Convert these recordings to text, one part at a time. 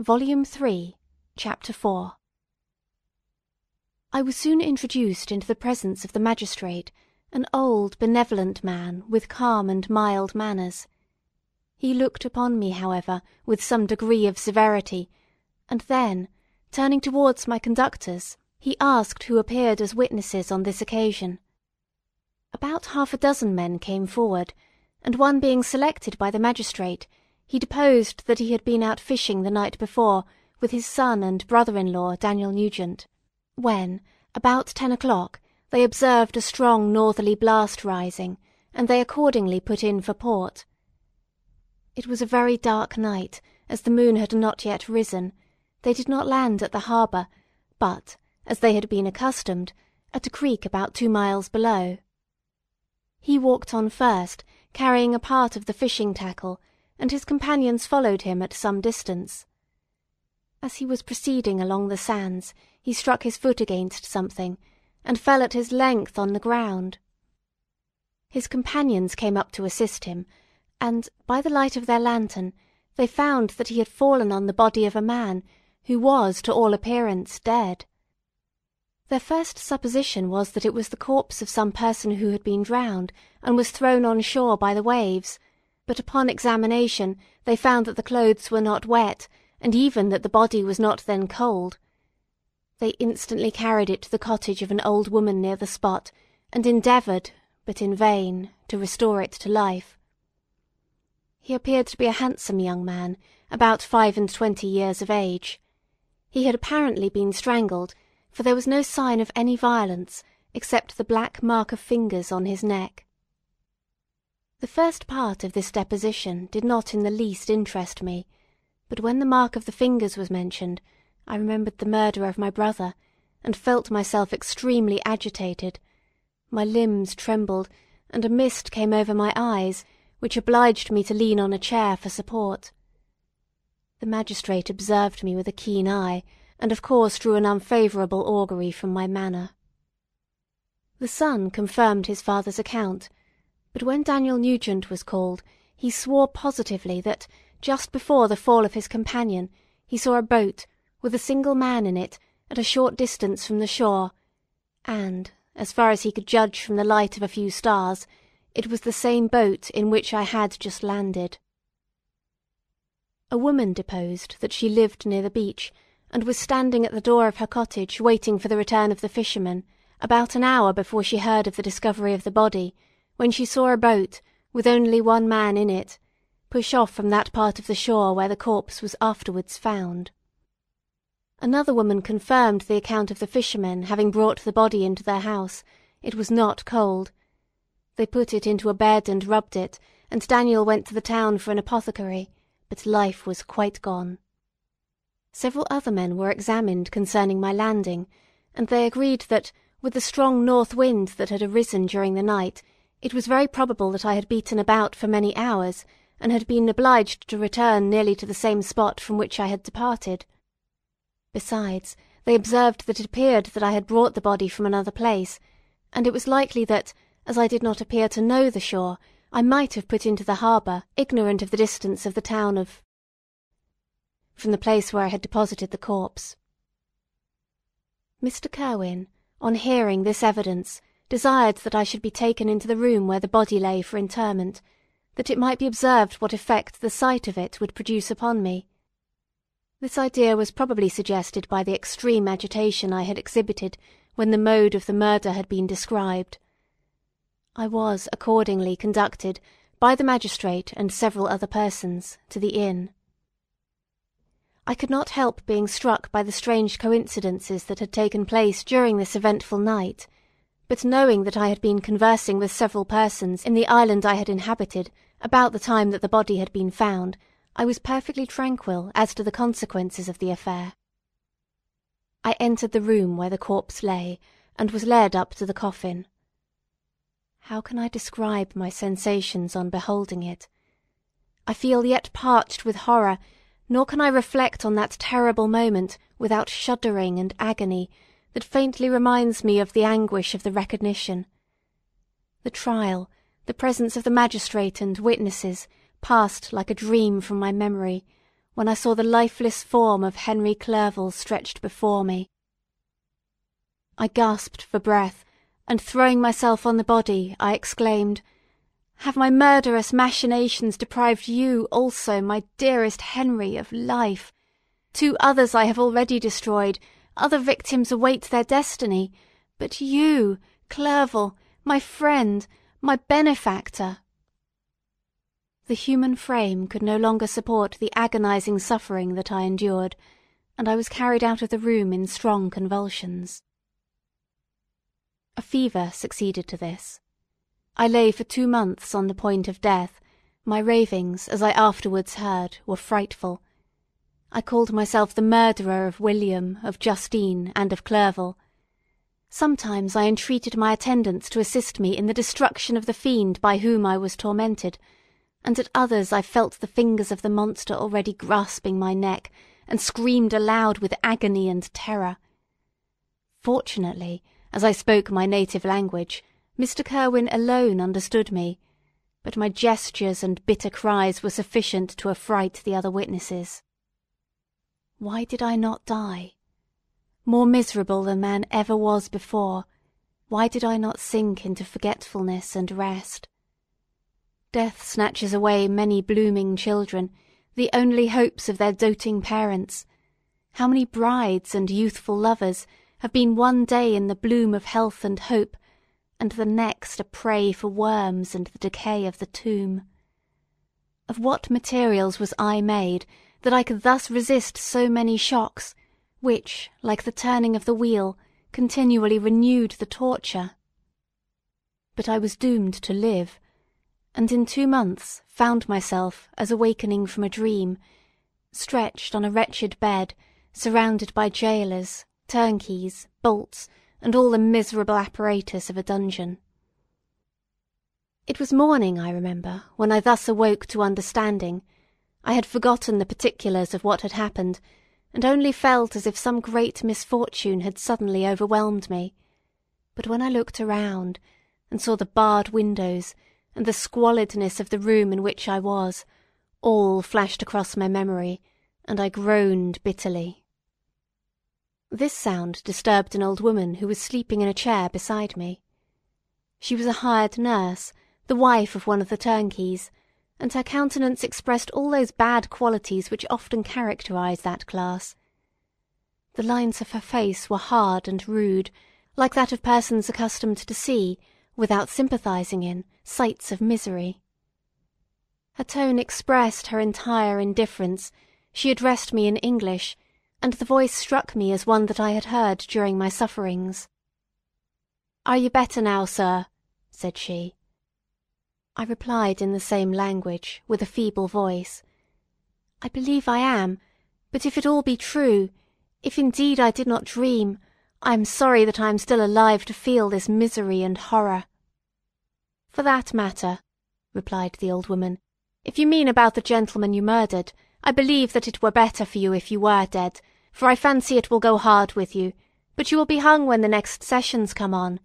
Volume 3, Chapter 4 I was soon introduced into the presence of the magistrate, an old benevolent man with calm and mild manners. He looked upon me, however, with some degree of severity, and then, turning towards my conductors, he asked who appeared as witnesses on this occasion. About half a dozen men came forward, and one being selected by the magistrate, he deposed that he had been out fishing the night before with his son and brother-in-law, Daniel Nugent, when, about ten o'clock, they observed a strong northerly blast rising, and they accordingly put in for port. It was a very dark night, as the moon had not yet risen. They did not land at the harbour, but, as they had been accustomed, at a creek about two miles below. He walked on first, carrying a part of the fishing tackle, and his companions followed him at some distance. As he was proceeding along the sands, he struck his foot against something, and fell at his length on the ground. His companions came up to assist him, and, by the light of their lantern, they found that he had fallen on the body of a man who was, to all appearance, dead. Their first supposition was that it was the corpse of some person who had been drowned, and was thrown on shore by the waves, but upon examination they found that the clothes were not wet, and even that the body was not then cold. They instantly carried it to the cottage of an old woman near the spot, and endeavoured, but in vain, to restore it to life. He appeared to be a handsome young man, about five and twenty years of age. He had apparently been strangled, for there was no sign of any violence, except the black mark of fingers on his neck. The first part of this deposition did not in the least interest me, but when the mark of the fingers was mentioned, I remembered the murder of my brother, and felt myself extremely agitated. My limbs trembled, and a mist came over my eyes, which obliged me to lean on a chair for support. The magistrate observed me with a keen eye, and of course drew an unfavourable augury from my manner. The son confirmed his father's account, but when Daniel Nugent was called, he swore positively that, just before the fall of his companion, he saw a boat, with a single man in it, at a short distance from the shore, and, as far as he could judge from the light of a few stars, it was the same boat in which I had just landed. A woman deposed that she lived near the beach, and was standing at the door of her cottage waiting for the return of the fishermen, about an hour before she heard of the discovery of the body, when she saw a boat, with only one man in it, push off from that part of the shore where the corpse was afterwards found. Another woman confirmed the account of the fishermen having brought the body into their house. It was not cold. They put it into a bed and rubbed it, and Daniel went to the town for an apothecary, but life was quite gone. Several other men were examined concerning my landing, and they agreed that, with the strong north wind that had arisen during the night, it was very probable that I had beaten about for many hours, and had been obliged to return nearly to the same spot from which I had departed. Besides, they observed that it appeared that I had brought the body from another place, and it was likely that, as I did not appear to know the shore, I might have put into the harbour, ignorant of the distance of the town of from the place where I had deposited the corpse. Mr. Kirwin, on hearing this evidence, desired that I should be taken into the room where the body lay for interment, that it might be observed what effect the sight of it would produce upon me. This idea was probably suggested by the extreme agitation I had exhibited when the mode of the murder had been described. I was accordingly conducted, by the magistrate and several other persons, to the inn. I could not help being struck by the strange coincidences that had taken place during this eventful night but knowing that I had been conversing with several persons in the island I had inhabited about the time that the body had been found, I was perfectly tranquil as to the consequences of the affair. I entered the room where the corpse lay, and was led up to the coffin. How can I describe my sensations on beholding it? I feel yet parched with horror, nor can I reflect on that terrible moment without shuddering and agony that faintly reminds me of the anguish of the recognition. The trial, the presence of the magistrate and witnesses, passed like a dream from my memory, when I saw the lifeless form of Henry Clerval stretched before me. I gasped for breath, and throwing myself on the body, I exclaimed, Have my murderous machinations deprived you also, my dearest Henry, of life? Two others I have already destroyed, other victims await their destiny, but you, Clerval, my friend, my benefactor. The human frame could no longer support the agonizing suffering that I endured, and I was carried out of the room in strong convulsions. A fever succeeded to this. I lay for two months on the point of death. My ravings, as I afterwards heard, were frightful. I called myself the murderer of William, of Justine, and of Clerval. Sometimes I entreated my attendants to assist me in the destruction of the fiend by whom I was tormented, and at others I felt the fingers of the monster already grasping my neck, and screamed aloud with agony and terror. Fortunately, as I spoke my native language, Mr. Kirwin alone understood me, but my gestures and bitter cries were sufficient to affright the other witnesses. Why did I not die? More miserable than man ever was before, why did I not sink into forgetfulness and rest? Death snatches away many blooming children, the only hopes of their doting parents. How many brides and youthful lovers have been one day in the bloom of health and hope, and the next a prey for worms and the decay of the tomb. Of what materials was I made that I could thus resist so many shocks, which, like the turning of the wheel, continually renewed the torture? But I was doomed to live, and in two months found myself, as awakening from a dream, stretched on a wretched bed, surrounded by jailers, turnkeys, bolts, and all the miserable apparatus of a dungeon. It was morning, I remember, when I thus awoke to understanding. I had forgotten the particulars of what had happened, and only felt as if some great misfortune had suddenly overwhelmed me. But when I looked around, and saw the barred windows, and the squalidness of the room in which I was, all flashed across my memory, and I groaned bitterly. This sound disturbed an old woman who was sleeping in a chair beside me. She was a hired nurse, the wife of one of the turnkeys, and her countenance expressed all those bad qualities which often characterize that class. The lines of her face were hard and rude, like that of persons accustomed to see, without sympathizing in, sights of misery. Her tone expressed her entire indifference. She addressed me in English, and the voice struck me as one that I had heard during my sufferings. Are you better now, sir? said she. I replied in the same language, with a feeble voice. I believe I am, but if it all be true, if indeed I did not dream, I am sorry that I am still alive to feel this misery and horror. For that matter, replied the old woman, if you mean about the gentleman you murdered, I believe that it were better for you if you were dead, for I fancy it will go hard with you, but you will be hung when the next sessions come on.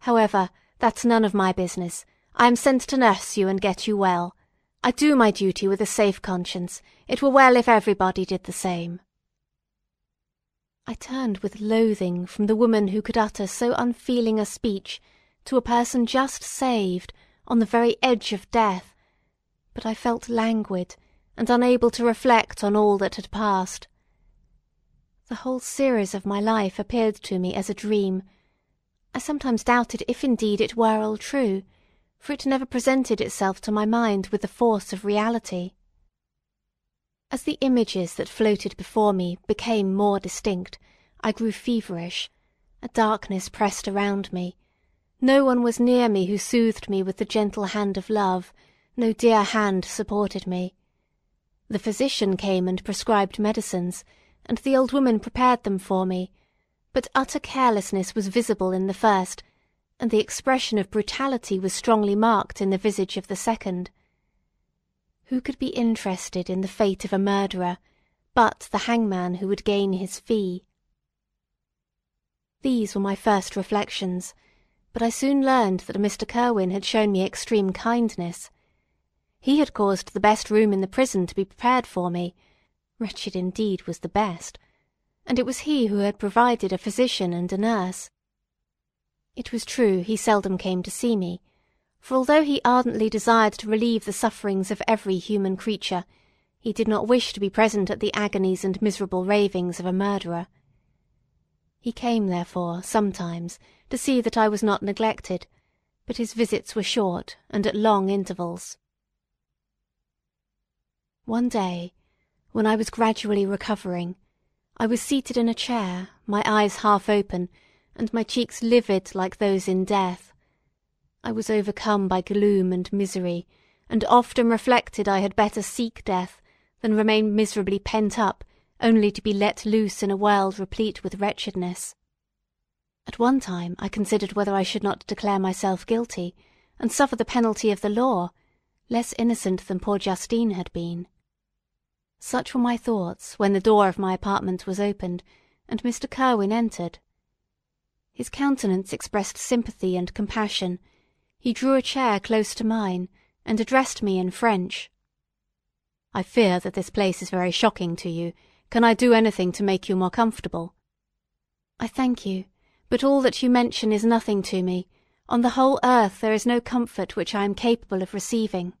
However, that's none of my business. I am sent to nurse you and get you well. I do my duty with a safe conscience. It were well if everybody did the same. I turned with loathing from the woman who could utter so unfeeling a speech to a person just saved, on the very edge of death, but I felt languid and unable to reflect on all that had passed. The whole series of my life appeared to me as a dream. I sometimes doubted if indeed it were all true, for it never presented itself to my mind with the force of reality. As the images that floated before me became more distinct, I grew feverish. A darkness pressed around me. No one was near me who soothed me with the gentle hand of love, no dear hand supported me. The physician came and prescribed medicines, and the old woman prepared them for me, but utter carelessness was visible in the first, and the expression of brutality was strongly marked in the visage of the second. Who could be interested in the fate of a murderer but the hangman who would gain his fee? These were my first reflections, but I soon learned that Mr. Kirwin had shown me extreme kindness. He had caused the best room in the prison to be prepared for me, Wretched indeed was the best, and it was he who had provided a physician and a nurse. It was true he seldom came to see me, for although he ardently desired to relieve the sufferings of every human creature, he did not wish to be present at the agonies and miserable ravings of a murderer. He came, therefore, sometimes, to see that I was not neglected, but his visits were short and at long intervals. One day, when I was gradually recovering, I was seated in a chair, my eyes half open, and my cheeks livid like those in death. I was overcome by gloom and misery, and often reflected I had better seek death than remain miserably pent up, only to be let loose in a world replete with wretchedness. At one time I considered whether I should not declare myself guilty, and suffer the penalty of the law, less innocent than poor Justine had been. Such were my thoughts when the door of my apartment was opened, and Mr. Kirwin entered. His countenance expressed sympathy and compassion. He drew a chair close to mine, and addressed me in French. "I fear that this place is very shocking to you. Can I do anything to make you more comfortable?" "I thank you, but all that you mention is nothing to me. On the whole earth there is no comfort which I am capable of receiving.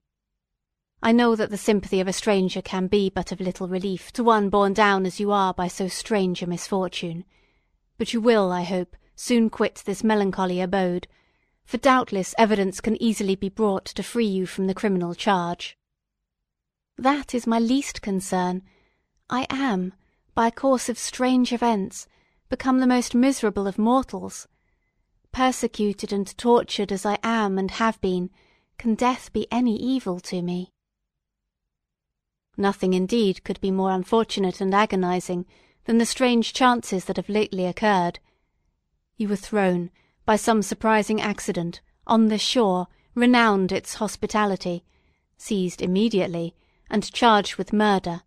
I know that the sympathy of a stranger can be but of little relief to one borne down as you are by so strange a misfortune. But you will, I hope, soon quit this melancholy abode, for doubtless evidence can easily be brought to free you from the criminal charge. That is my least concern. I am, by a course of strange events, become the most miserable of mortals. Persecuted and tortured as I am and have been, can death be any evil to me? Nothing indeed could be more unfortunate and agonizing than the strange chances that have lately occurred. You were thrown, by some surprising accident, on this shore, renowned its hospitality, seized immediately, and charged with murder.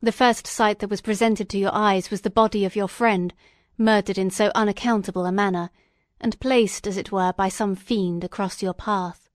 The first sight that was presented to your eyes was the body of your friend, murdered in so unaccountable a manner, and placed, as it were, by some fiend across your path.